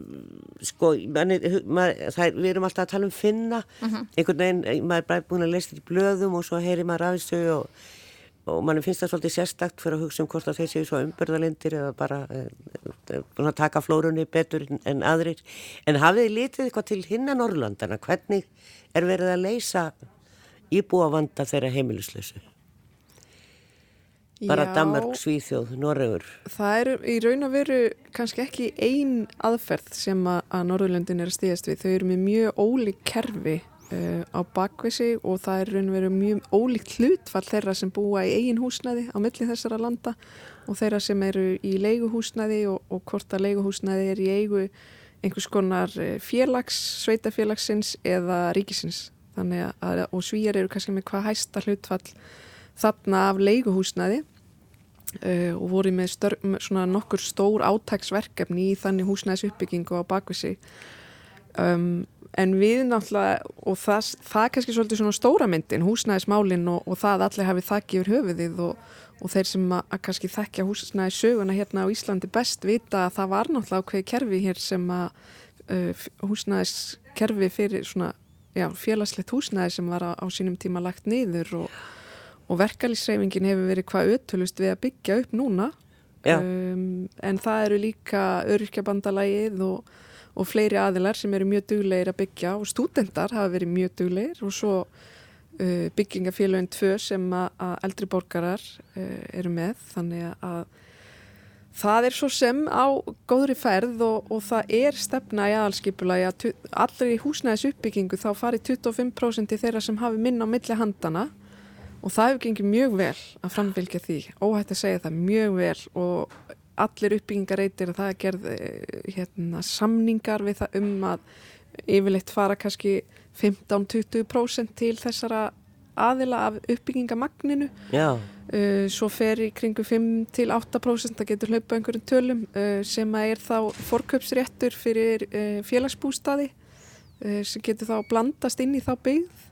sko manni, maður, það, við erum alltaf að tala um finna uh mhm. -huh. einhvern veginn, eh, maður er bara búin að lesa þetta í blöðum og svo heyrir maður af þessu og og mann finnst það svolítið sérstakt fyrir að hugsa um hvort að þeir séu svo umbyrðalindir eða bara e, e, taka flórunni betur en aðrir. En hafið litið eitthvað til hinna Norrlandana hvernig er verið að leysa íbúavanda þeirra heimiluslösu bara Já, Danmark, Svíþjóð, Norröður Það eru í raun og veru kannski ekki ein aðferð sem að, að Norrlöndin er að stíðast við. Þau eru með mjög ólík kerfi uh, á bakvisi og það er raun og veru mjög ólíkt hlutfall þeirra sem búa í eigin húsnæði á milli þessara landa og þeirra sem eru í leiguhúsnæði og, og hvort að leiguhúsnæði er í eigu einhvers konar eh, félags, sveitafélagsins eða ríkisins. Að, og svíjar eru kannski með hvað hæsta hlutfall þarna af leiguhúsnæði uh, og voru með, stör, með nokkur stór átæksverkefni í þannig húsnæðis uppbyggingu á bakvisi um, en við náttúrulega og það, það er kannski svolítið svona stóra myndin húsnæðismálin og, og það allir hafið þakki yfir höfuðið og, og þeir sem að, að kannski þekkja húsnæðissöguna hérna á Íslandi best vita að það var náttúrulega ákveði kerfi hér sem að uh, húsnæðiskerfi fyrir svona já, félagslegt húsnæði sem var á, á sínum tíma lagt niður og, og verkalýsreifingin hefur verið hvað öttulust við að byggja upp núna. Um, en það eru líka öryrkjabandalagið og og fleiri aðilar sem eru mjög duglegir að byggja og stúdendar hafa verið mjög duglegir og svo uh, byggingafélagin tvö sem að, eldri borgarar uh, eru með. Þannig að það er svo sem á góðri ferð og, og það er stefna í aðalskipulagi að allir í húsnæðis uppbyggingu þá farið 25% í þeirra sem hafi minna á milli handana og það hefur gengið mjög vel að framfylgja því, óhætt að segja það mjög vel. Og allir uppbyggingareitir að það er gerð eh, hérna, samningar við það um að yfirleitt fara kannski 15-20% til þessara aðila af uppbyggingamagninu uh, svo fer í kringu 5-8% það getur hlaupa einhverjum tölum uh, sem er þá forköpsréttur fyrir uh, félagsbústaði sem getur þá blandast inn í þá byggð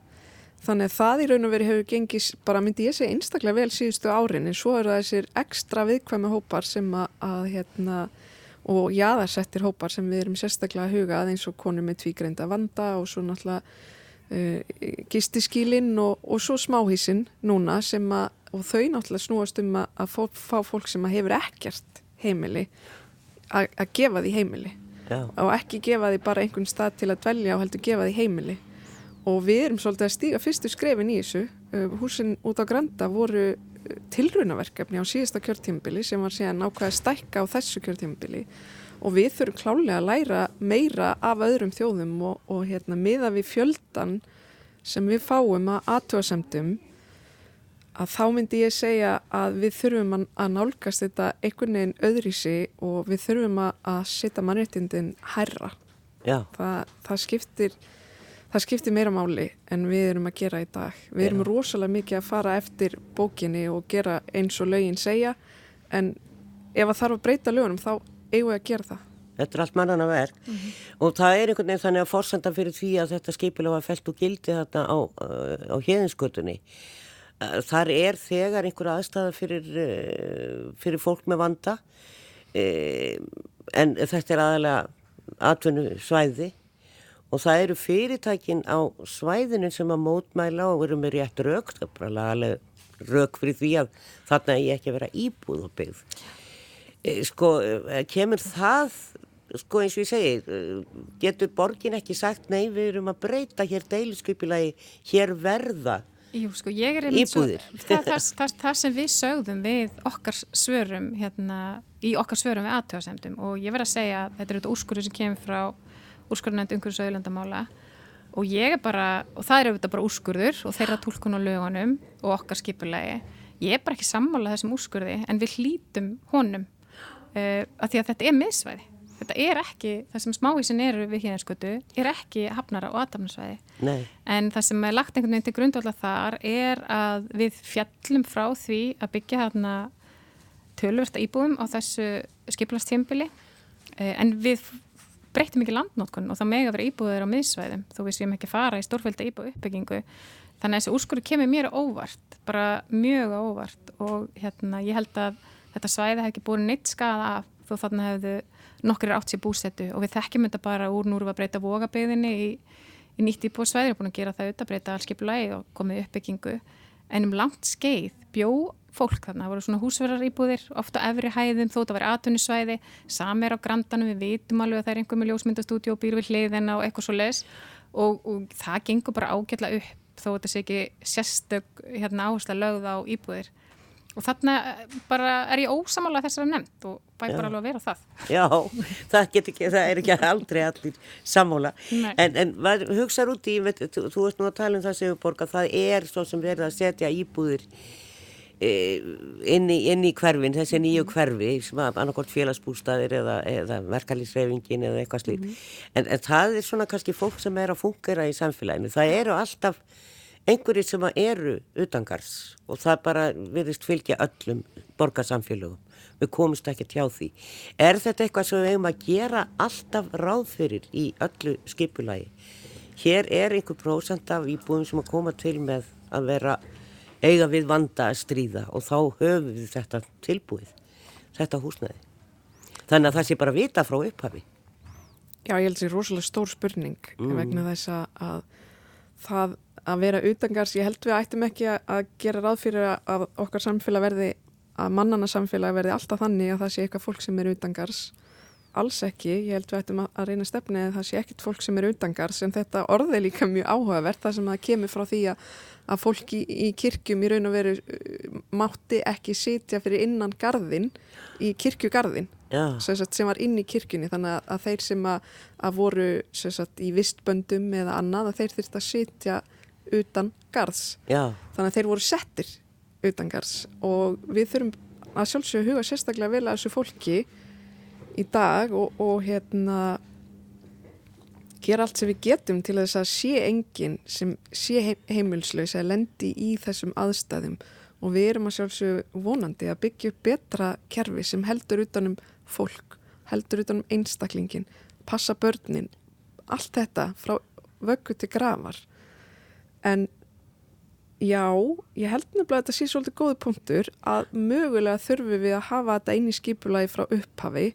Þannig að það í raun og veri hefur gengið, bara myndi ég segja einstaklega vel síðustu árin. En svo eru það þessir ekstra viðkvæmi hópar sem að, að hérna, og jáðarsettir hópar sem við erum sérstaklega að huga að eins og konur með tvígreinda vanda og svo náttúrulega uh, gistiskílinn og, og svo smáhísinn núna sem að, og þau náttúrulega snúast um að, að fó, fá fólk sem að hefur ekkert heimili að gefa því heimili. Já. og ekki gefa því bara einhvern stað til að dvelja og heldur gefa því heimili og við erum svolítið að stíga fyrstu skrefin í þessu. Uh, húsin út á Granda voru uh, tilrunaverkefni á síðasta kjörtímbili sem var síðan ákveða stækka á þessu kjörtímbili og við þurfum klálega að læra meira af öðrum þjóðum og, og hérna, miða við fjöldan sem við fáum að aðtöðasemdum að þá myndi ég segja að við þurfum að nálgast þetta einhvern veginn öðrísi og við þurfum að setja mannréttindin hærra. Það, það skiptir það skiptir meira máli en við erum að gera í dag. Við erum rosalega mikið að fara eftir bókinni og gera eins og lögin segja en ef það þarf að breyta lögunum þá eigum við að gera það. Þetta er allt mannan að verð mm -hmm. og það er einhvern veginn þannig að fórsenda fyrir því að þetta skipilega var fælt og gildi þarna á, á hérðinskutunni. Þar er þegar einhverja aðstæða fyrir, eh, fyrir fólk með vanda eh, en þetta er aðalega atvinnu svæði og það eru fyrirtækin á svæðinu sem að mótmæla og eru með rétt rauk, það er bara lagalega rauk fyrir því að þarna er ég ekki að vera íbúð og byggð. E, sko, e, kemur það, sko eins og ég segi, e, getur borgin ekki sagt, nei við erum að breyta hér deiliskypilagi, hér verða Jú, sko, ég er einmitt svo, það, það, það, það sem við sögðum við okkar svörum, hérna, í okkar svörum við aðtöðasemdum og ég verð að segja að þetta er auðvitað úrskurður sem kemur frá úrskurðunandi umhverjus og auðlandamála og ég er bara, og það er auðvitað bara úrskurður og þeirra tólkun og lögunum og okkar skipulegi, ég er bara ekki sammálað þessum úrskurði en við hlítum honum uh, að því að þetta er miðsvæði, þetta er ekki það sem smávísin eru við hérna er ekki hafnara og aðdamnarsvæði en það sem er lagt einhvern veginn til grundvalla þar er að við fjallum frá því að byggja hérna tölversta íbúðum á þessu skipulastjömbili uh, en við breytum ekki landnótkun og það meg að vera íbúður á miðsvæðum. Þó við séum ekki fara í stórfælda íbúð uppbyggingu þannig að þessi úrskurðu kemur mér óvart bara mjög óvart. Og hérna ég held að þetta svæði hef ekki búin neitt skada af þó þarna hefðu nokkur átt sér búsettu og við þekkjum þetta bara úr núru að breyta vogabeginni í, í nýtt íbúðsvæði og búin að gera það auðvitað, breyta allskipulagi og komið uppbyggingu. En um langt skeið bjó fólk þarna, það voru svona húsverðar íbúðir ofta efri hæðum þó það var atvinnisvæði samer á grandanum, við vitum alveg að það er einhver með ljósmyndastúdíu og býr við hliðina og eitthvað svo les og, og það gengur bara ágjörlega upp þó þetta sé ekki sérstök hérna, áhersla lögð á íbúðir. Og þarna bara er ég ósamála þessara nefnd og bæ bara alveg að vera það. Já, það, ekki, það er ekki aldrei allir samála en, en hugsaður út í, þú, þú veist nú að tala um það Sigurborg að það er svo sem verður að setja íbúðir Eh, inn í, inn í hverfin, þessi nýju hverfi sem að annarkort félagsbústaðir eða, eða verkalýsreifingin eða eitthvað slíkt. Mm -hmm. en, en það er svona kannski fólk sem er að fungera í samfélaginu, það eru alltaf einhverjir sem eru utangars og það bara verðist fylgja öllum borgarsamfélögum. Við komumst ekki tjá því. Er þetta eitthvað sem við hefum að gera alltaf ráðfyrir í öllu skipulagi? Hér er einhver prósent af íbúðum sem að koma til með að vera eiga við vanda að stríða og þá höfum við þetta tilbúið, þetta húsnæði. Þannig að það sé bara vita frá upphafi. Já, ég held að það er rosalega stór spurning mm. vegna þess að það að vera utangars, ég held við ættum ekki að gera ráð fyrir að okkar samfélag verði, að mannana samfélag verði alltaf þannig að það sé eitthvað fólk sem er utangars alls ekki, ég held við ættum að reyna stefni að það sé ekkit fólk sem er utangars en þetta orði er líka mjög áhugavert það sem það kemur frá því að, að fólk í, í kirkjum í raun og veru uh, mátti ekki sitja fyrir innan garðin í kirkjugarðin sagt, sem var inn í kirkjunni. Þannig að, þeir sem að, að voru sagt, í vistböndum eða annað að þeir þurft að sitja utan garðs. Já. þannig að þeir voru settir utan garðs. Og við þurfum að sjálfsögja huga sérstaklega vel að þessu fólki í dag og, og hérna gera allt sem við getum til þess að sé enginn sem sé heimilslaus að lendi í þessum aðstæðum. Og við erum að sjálfsög vonandi að byggja upp betra kerfi sem heldur utanum fólk, heldur utanum einstaklingin, passa börnin allt þetta frá vöggu til grafar. En já, ég held nefnilega að þetta sé svolítið góði punktur að mögulega þurfum við að hafa þetta eini skipulagi frá upphafi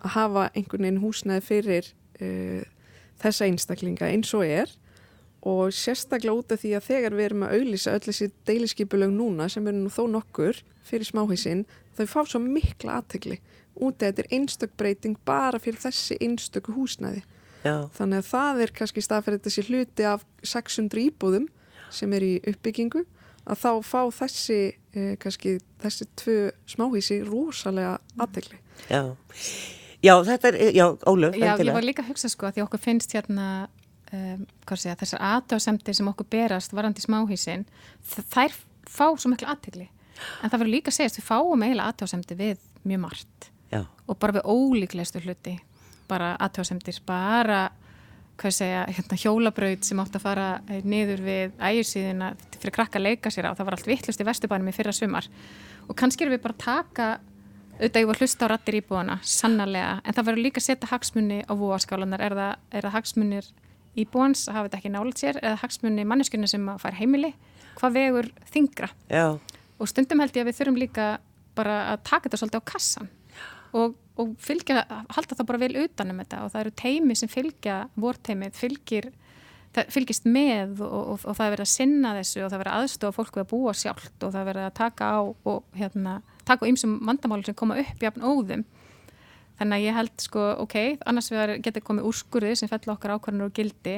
að hafa einhvern veginn húsnæði fyrir uh, þessa einstaklinga eins og er og sérstaklega út af því að þegar við erum að auðlýsa öll þessi deiliskypulög núna sem eru nú þó nokkur fyrir smáhísinn þau fá svo mikla aðtegli út af þetta er einstök breyting bara fyrir þessi einstöku húsnæði. Já. þannig að það er kannski staðferðið þessi hluti af 600 íbúðum sem er í uppbyggingu að þá fá þessi eh, kannski þessi tvö smáhísi rosalega aðtegli Já Já, þetta er, já, Óluf, Já, ég var líka að hugsa sko að því okkur finnst hérna um, segja, þessar aðtöðasemtir sem okkur berast varandi smáhísin þær fá svo miklu aðtegli en það verður líka að segja að við fáum eiginlega aðtöðasemtir við mjög margt. Já. og bara við ólíklegustu hluti bara aðtöðasemtir, bara hvað segja, hérna, hjólabraut sem átt að fara eh, niður við ægirsíðina fyrir krakka að leika sér á, það var allt vittlust í vestubænum í fyrra sumar. Og kannski erum við bara að taka auðvitað ég var hlusta á rattir íbúana, sannarlega en það verður líka að setja hagsmunni á vóaskálanar er það, er það hagsmunir íbúans að hafa þetta ekki nálat sér eða hagsmunni manneskunni sem að fær heimili? Hvað vegur þingra Já. og stundum held ég að við þurfum líka bara að taka þetta svolítið á kassan og og fylgja, halda það bara vel utanum þetta. Og það eru teimi sem fylgja vorteimið, fylgir fylgist með og, og, og það er verið að sinna þessu og það er verið aðstofa fólku að búa sjálft og það er verið að taka á og hérna, taka á ymsum vandamálum sem koma upp jafn óðum þannig að ég held sko, ok, annars við getum komið úrskurði sem fell okkar ákvarðanur og gildi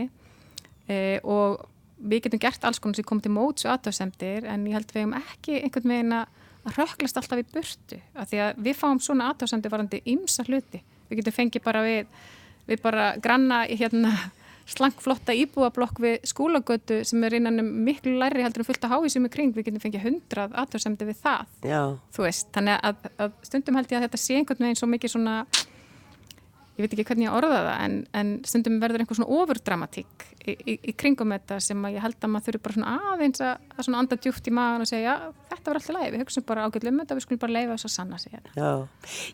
e, og við getum gert alls konar sem komið til móts og aðtöðsendir en ég held við hefum ekki einhvern veginn að röklast alltaf í burtu af því að við fáum svona aðtáðsandi varandi ymsa hluti. Við getum fengið bara við, við bara granna í hérna slangflotta íbúablokk við skólagötu sem er innan um miklu læri heldur en fullt að hái sem er kring, við getum fengið hundrað aðtáðsandi við það. Já. Þú veist, þannig að, að stundum held ég að þetta sé einhvern veginn svo mikið svona ég veit ekki hvernig ég orða það en, en stundum verður einhver svona overdramatík í, í, í kringum þetta sem að ég held að maður þurfi bara svona aðeins að, að svona anda djúft í maður og segja já, þetta var alltaf lægi, við hugsaum bara ágjörlega um þetta við skulum bara leifa þess að sanna sig þetta Já,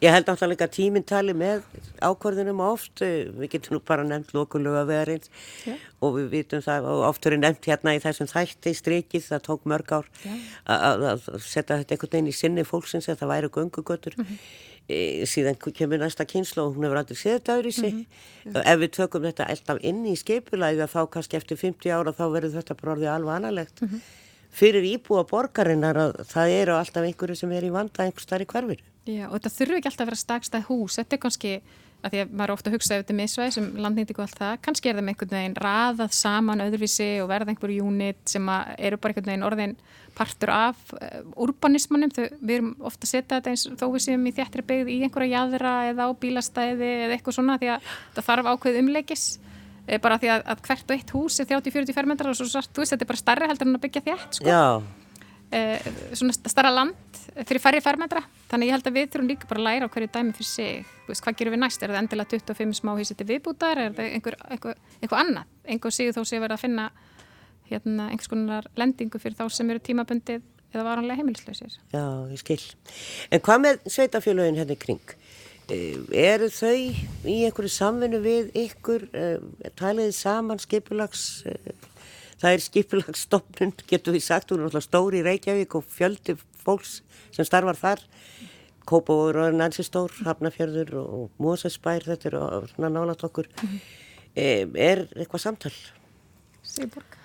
ég held náttúrulega að tíminn tali með ákvörðunum oft. Við getum nú bara nefnt lokulega verins yeah. og við vitum það oft verið nefnt hérna í þessum þætti strikið það tók mörg ár að setja þetta einhvern veginn í sinni fólksins að það væri gungugötur mm -hmm síðan kemur næsta kynslu og hún hefur aldrei séð þetta öðru í sig mm -hmm. ef við tökum þetta alltaf inn í skeipulæði þá kannski eftir 50 ára þá verður þetta bara orðið alveg annarlegt mm -hmm. fyrir íbúa borgarinnar að það eru alltaf einhverju sem er í vanda einhver starf í hverfinu Já og þetta þurfu ekki alltaf að vera stakstað hús þetta er kannski að því að maður ofta hugsa ef þetta er misvæg sem landnýtingu og allt það, kannski er það með einhvern veginn raðað saman öðruvísi og verða einhverju unit sem eru bara einhvern veginn orðin partur af uh, urbanismannum, við erum ofta að setja þetta eins þó við séum í þjættri byggð í einhverja jæðra eða á bílastæði eða eitthvað svona því að það þarf ákveð umleikis eh, bara því að, að hvert og eitt hús er 30-40 fermetrar og svo þú veist þetta er bara starri heldur en að byggja þjætt sko. Uh, svona starra land fyrir færri fermetra þannig ég held að við þurfum líka bara að læra á hverju dæmi fyrir sig veist, hvað gerum við næst, er það endilega 25 smáhísiti viðbútar, er það einhver, einhver, einhver annað, einhver síðu þó sé verið að finna hérna, einhvers konar lendingu fyrir þá sem eru tímabundið eða varanlega heimilislausir. Já, ég skil. En hvað með sveitafélagin hérna kring? Eh, eru þau í einhverju samvinnu við ykkur, eh, taliði saman skipulags, eh, það er skipulagsstofnun, getur við sagt, hún er náttúrulega stóri í Reykjavík og fjöldi fólks sem starfar þar, Kópavóður og Nansi Stór, Hafnafjörður og Mósesbær, þetta er svona nálat okkur. Mm -hmm. Er eitthvað samtal? Sigurborg.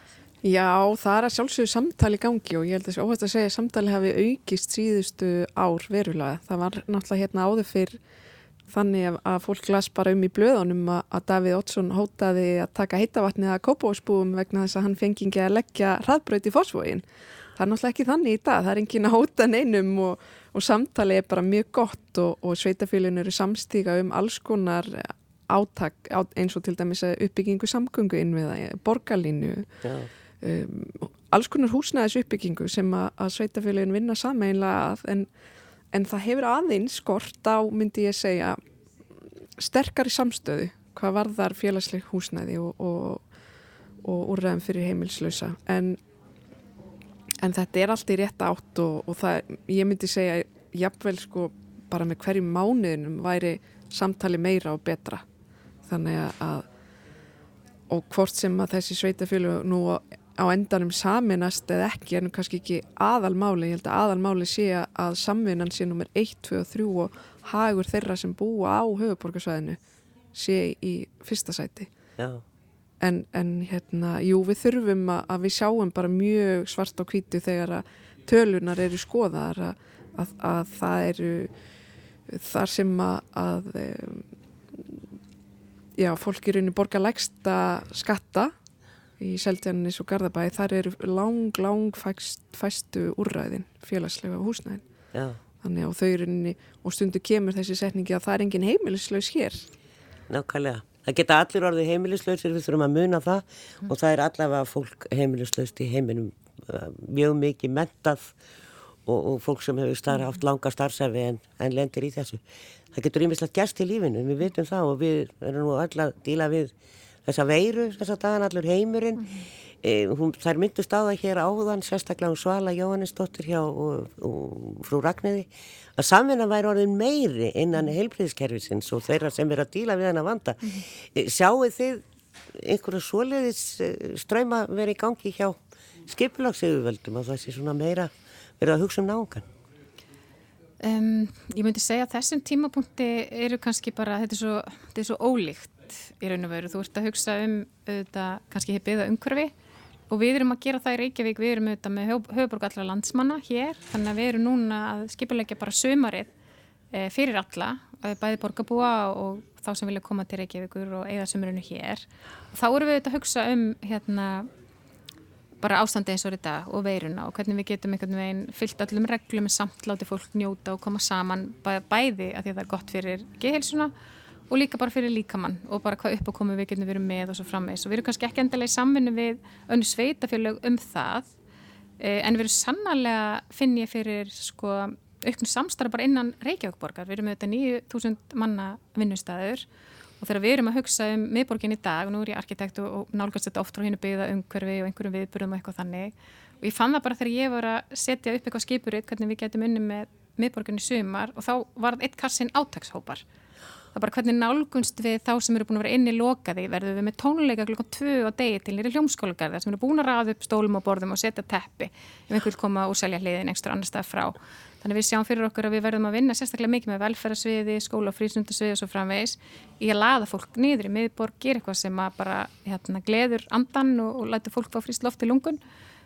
Já, það er að sjálfsögðu samtali gangi og ég held að þessi óhætt að segja að samtali hafi aukist síðustu ár verulega. Það var náttúrulega hérna áður fyrr þannig að fólk las bara um í blöðunum að Davíð Ottsson hótaði að taka heitavatnið að kópásbúum vegna þess að hann fengi ekki að leggja hraðbröð í fósfógin. Það er náttúrulega ekki þannig í dag, það er engin að hóta neinum og, og samtali er bara mjög gott og, og sveitafélun eru samstíka um alls konar átak eins og til dæmis uppbyggingu samgöngu inn við borgarlínu. Já um, alls konar húsnæðis uppbyggingu sem að, að sveitafélagin vinna sameinlega að en, en það hefur aðeins skort á, myndi ég segja, sterkari samstöðu hvað varðar félagsleik húsnæði og, og, og úrræðum fyrir heimilslausa en, en þetta er alltaf í rétt átt og, og það, ég myndi segja jafnvel sko bara með hverjum mánuðinum væri samtali meira og betra. Þannig að og hvort sem að þessi sveitafélag nú á endanum saminast eða ekki er nú kannski ekki aðalmáli. Ég held að aðalmáli sé að samvinnan sé nummer 1, 2 og 3 og hagur þeirra sem búa á höfuborgarsvæðinu sé í fyrsta sæti. En, en hérna jú við þurfum að, að við sjáum bara mjög svart á kvítu þegar að tölunar eru skoðar að, að, að það eru þar sem að já, fólk er unni borga lægsta skatta í Seldjarnis og Garðabæði þar eru lang, lang fæst, fæstu úrræðin félagslega húsnæðin. Já. þannig að þau rauninni og stundu kemur þessi setningi að það er engin heimilislaus hér Nákvæmlega, það geta allir orðið heimilislausir við þurfum að muna það mm. og það er allavega fólk heimilislaust í heiminum uh, mjög mikið mentað og, og fólk sem hefur starf, haft langa starfsæfi en, en lendir í þessu það getur ímislegt gæst í lífinu, við vitum það og við erum nú öll að díla við þessa veiru, þessa dagan allur heimurinn mm. E, hún, þær myndust á það hér áðan, sérstaklega um Svala Jóhannesdóttir hjá og, og frú Ragnæði, að samvinna væri orðin meiri innan heilbreyðiskerfisins og þeirra sem er að díla við hann að vanda. Mm -hmm. Sjáu þið einhverju svoleiðis e, ströyma verið í gangi hjá skipulagsauðvöldum að það sé svona meira verið að hugsa um náðungan? Um, ég myndi segja að þessum tímapunkti eru kannski bara, þetta er svo, þetta er svo ólíkt í raun og veru. Þú ert að hugsa um þetta kannski hefur byggða umhverfi og við erum að gera það í Reykjavík, við erum auðvitað með höfuborg allra landsmanna hér, þannig að við erum núna að skipulegja bara sömarið e, fyrir alla, bæði borgarbúa og þá sem vilja koma til Reykjavíkur og eigða sömurinu hér. Og þá erum við auðvitað að hugsa um hérna bara ástandi eins og þetta og veiruna og hvernig við getum einhvern veginn fyllt öllum reglum samt láti fólk njóta og koma saman bæði að því að það er gott fyrir geðhilsuna og líka bara fyrir líkamann og bara hvað upp og komum við getum verið með og svo frammeins og við erum kannski ekki endilega í samvinnu við önnu sveitafélög um það eh, en við erum sannarlega finn ég fyrir sko auknu samstarf bara innan Reykjavíkborgar við erum með þetta 9000 manna vinnustæður og þegar við erum að hugsa um miðborgin í dag og nú er ég arkitekt og nálgast þetta oft frá hennu byggða umhverfi og einhverjum viðburðum og eitthvað þannig. Og ég fann það bara þegar ég var að setja upp eitthvað skipurinn hvernig við getum unni með miðborgin í sumar og þá var eitt kassin átagshópar það er bara hvernig nálgunst við þá sem eru búin að vera inni lokaði verður við með tónleika klukkan 2 á degi til nýri hljómskólagarðar sem eru búin að raða upp stólum og borðum og setja teppi ef einhvern koma og selja hliðin ekstra annar stað frá. Þannig við sjáum fyrir okkur að við verðum að vinna sérstaklega mikið með velferðarsviði, skóla og frísundasviði og svo framvegis í að laða fólk niður í miðborg, gera eitthvað sem bara hérna, gleður andan og, og lætur fólk fá fríst loft í lungun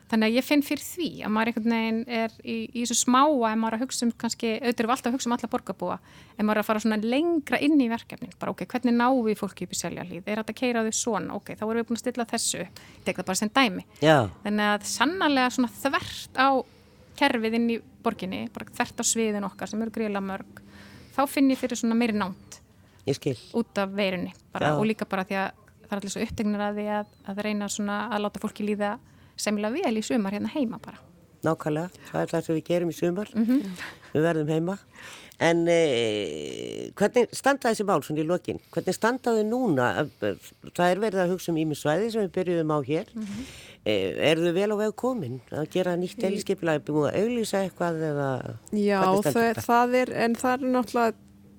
Þannig að ég finn fyrir því að maður einhvern veginn er í, í þessu smáa ef maður að hugsa um kannski, auðvitað er alltaf að hugsa um alla borgarbúa, ef maður að fara svona lengra inn í verkefnin, bara ok, hvernig náum við fólki upp í seljalíð, er þetta að keira þau svona, ok, þá erum við búin að stilla þessu, ég tek það bara sem dæmi. Já. Þannig að sannarlega svona þvert á kerfið inn í borginni, bara þvert á sviðin okkar sem eru gríla mörg, þá finn ég fyrir svona meiri nánt út af veirunni bara, og líka bara því að það er allir svo upptegnir að því að, að reyna að láta fólki líða semilega vel í sumar hérna heima bara. Nákvæmlega, það er það sem við gerum í sumar, mm -hmm. við verðum heima. En eh, hvernig standaði þessi mál svona í lokin? Hvernig standaði núna? Það er verið að hugsa um ímisvæði sem við byrjuðum á hér. Mm -hmm. eh, er þau vel á veg komin að gera nýtt elskiplega, búið að auglýsa eitthvað eða... Já, það, það er, en það er náttúrulega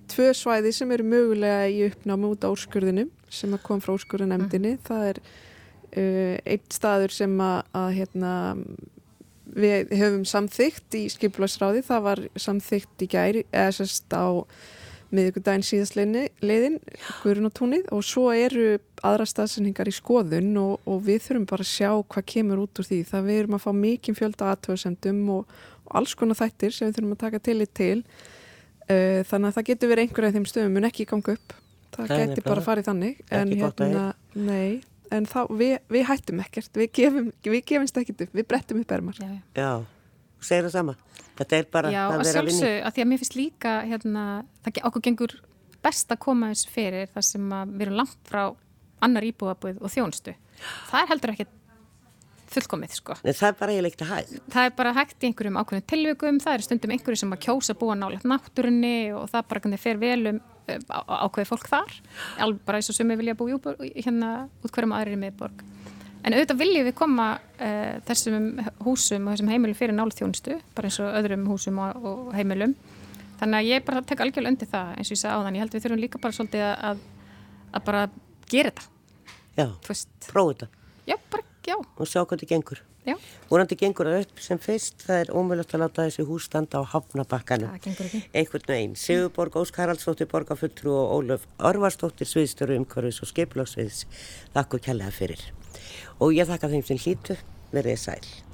tvö svæði sem eru mögulega í uppnáma út á úrskurðinum sem kom frá úrskurðunemdini. Mm -hmm. Það er einn staður sem að, að hérna, við höfum samþygt í skipularsráði, það var samþygt í gæri, eða sérst á miðugudaginn síðastleiðin Guðrun og túnið og svo eru aðra staðsendingar í skoðun og, og við þurfum bara að sjá hvað kemur út úr því. Það við erum að fá mikið fjölda aðtöðsendum og, og alls konar þættir sem við þurfum að taka til í til. Uh, þannig að það getur verið einhverja af þeim stöðum en ekki ganga upp. Það Nei, getur bara farið þannig en hérna, nei en þá, við, við hættum ekkert. Við, gefum, við gefumst ekkert upp, við brettum upp ermar. Já, já. Segir það sama. Þetta er bara já, að vera að vinni Já, að því að mér finnst líka hérna, það okkur gengur best að koma þess fyrir þar sem við erum langt frá annar íbúðabúið og þjónstu það er heldur ekkert fullkomið sko. Nei, það er bara að hægt. Það er bara hægt í einhverjum ákveðin tilvökum, það er stundum einhverju sem að kjósa búa nálega náttúrunni og það bara kannar fer vel um eh, ákveði fólk þar, alveg bara eins og sem við vilja búa í hérna út hverjum aðrir í miðborg. En auðvitað viljum við koma uh, þessum húsum og þessum heimilum fyrir nálega þjónustu, bara eins og öðrum húsum og, og heimilum. Þannig að ég bara tek algjörlega undir það eins og ég sagði á þann, ég held við þurfum líka bara svolítið að, að bara gera þetta. Já, prófa þetta. Já, bara Já. og sjá þetta gengur. Já. Vorandi gengur það upp sem fyrst, það er ómöðulegt að láta þessi hús standa á hafnabakkanum. Það gengur ekki. Einhvern veginn. Sigurborg Ósk Haraldsdóttir Borgarfulltrú og Ólöf Orvarsdóttir Sviðstöru umhverfis og skeiplagsviðs. Þakku kjærlega fyrir. Og ég þakka þeim sem hlýtu, verið sæl.